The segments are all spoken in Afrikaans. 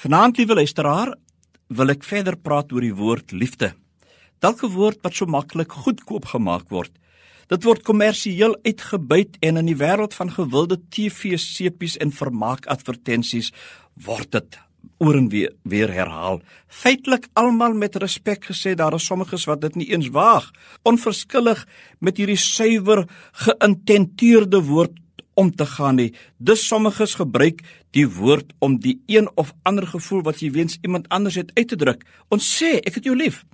Vanaand, liewe luisteraar, wil ek verder praat oor die woord liefde. Dalk 'n woord wat so maklik goedkoop gemaak word. Dit word kommersieel uitgebuit en in die wêreld van gewilde TV-sepies en vermaakadvertensies word dit oor en weer weer herhaal. Feitelik almal met respek gesê daar is sommiges wat dit nie eens waag onverskillig met hierdie suiwer geïntenteerde woord om te gaan nie. Dis sommiges gebruik die woord om die een of ander gevoel wat jy wens iemand anders het uit te druk. Ons sê ek het jou lief.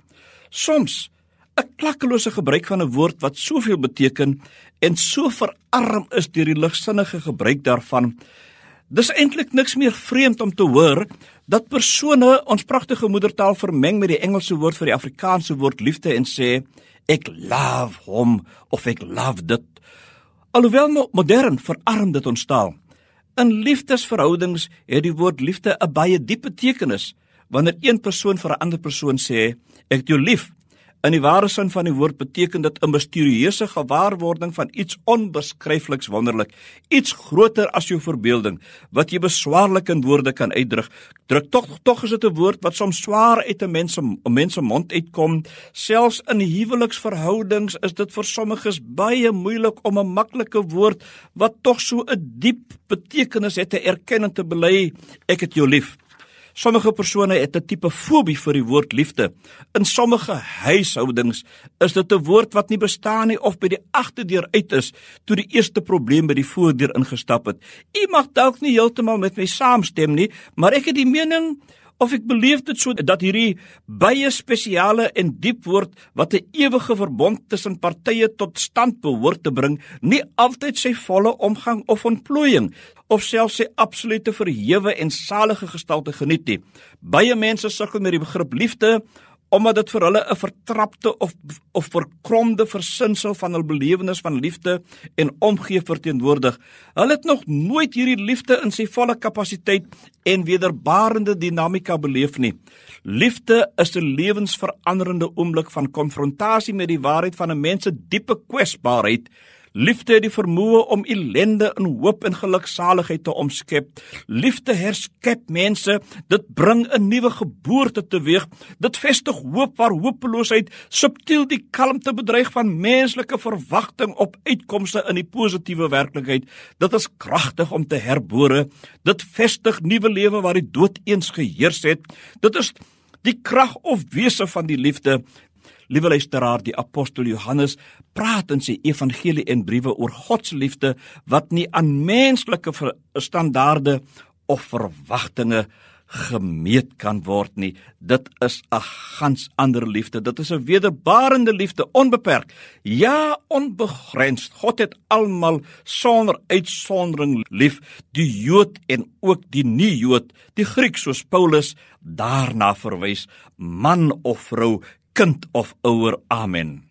Soms 'n klakkelose gebruik van 'n woord wat soveel beteken en so verarm is deur die ligsinnige gebruik daarvan. Dis eintlik niks meer vreemd om te hoor dat persone ons pragtige moedertaal vermeng met die Engelse woord vir die Afrikaanse woord liefde en sê ek love hom of ek love dit Alhoewel modern verarm dit ons taal. In liefdesverhoudings het die woord liefde 'n baie diep betekenis. Wanneer een persoon vir 'n ander persoon sê, "Ek het jou lief," In die ware sin van die woord beteken dit 'n misterieuse gewaarwording van iets onbeskryfliks wonderlik, iets groter as jou verbeelding wat jy beswaarlik in woorde kan uitdruk. Druk tog tog is dit 'n woord wat soms swaar uit 'n mens se mense mond uitkom. Selfs in huweliksverhoudings is dit vir sommiges baie moeilik om 'n maklike woord wat tog so 'n diep betekenis het te erken en te bely. Ek het jou lief. Sommige persone het 'n tipe fobie vir die woord liefde. In sommige huishoudings is dit 'n woord wat nie bestaan nie of by die agterdeur uit is toe die eerste probleem by die voordeur ingestap het. U mag dalk nie heeltemal met my saamstem nie, maar ek het die mening of ek beleef dit so dat hierdie baie spesiale en diep woord wat 'n ewige verbond tussen partye tot stand behoort te bring, nie altyd sy volle omgang of ontplooiing of selfs sy absolute verhewe en salige gestalte geniet nie. Baie mense sukkel met die begrip liefde omdat dit vir hulle 'n vertrapte of of verkromde versinsel van hul belewenis van liefde en omgee verteenwoordig. Hulle het nog nooit hierdie liefde in sy volle kapasiteit en wederbarende dinamika beleef nie. Liefde is 'n lewensveranderende oomblik van konfrontasie met die waarheid van 'n mens se diepe kwesbaarheid Liefde het die vermoë om ellende in hoop en geluksaligheid te omskep. Liefde herskep mense. Dit bring 'n nuwe geboorte teweeg. Dit vestig hoop waar hopeloosheid subtiel die kalmte bedreig van menslike verwagting op uitkomste in die positiewe werklikheid. Dit is kragtig om te herbore. Dit vestig nuwe lewe waar die dood eens geheers het. Dit is die krag of wese van die liefde Liewe luisteraar, die apostel Johannes praat in sy evangelie en briewe oor God se liefde wat nie aan menslike standaarde of verwagtinge gemeet kan word nie. Dit is 'n gans ander liefde. Dit is 'n wederbarende liefde, onbeperk. Ja, onbegrens. God het almal sonder uitsondering lief, die Jood en ook die nie-Jood, die Griek soos Paulus daarna verwys, man of vrou, kind of ouer. Amen.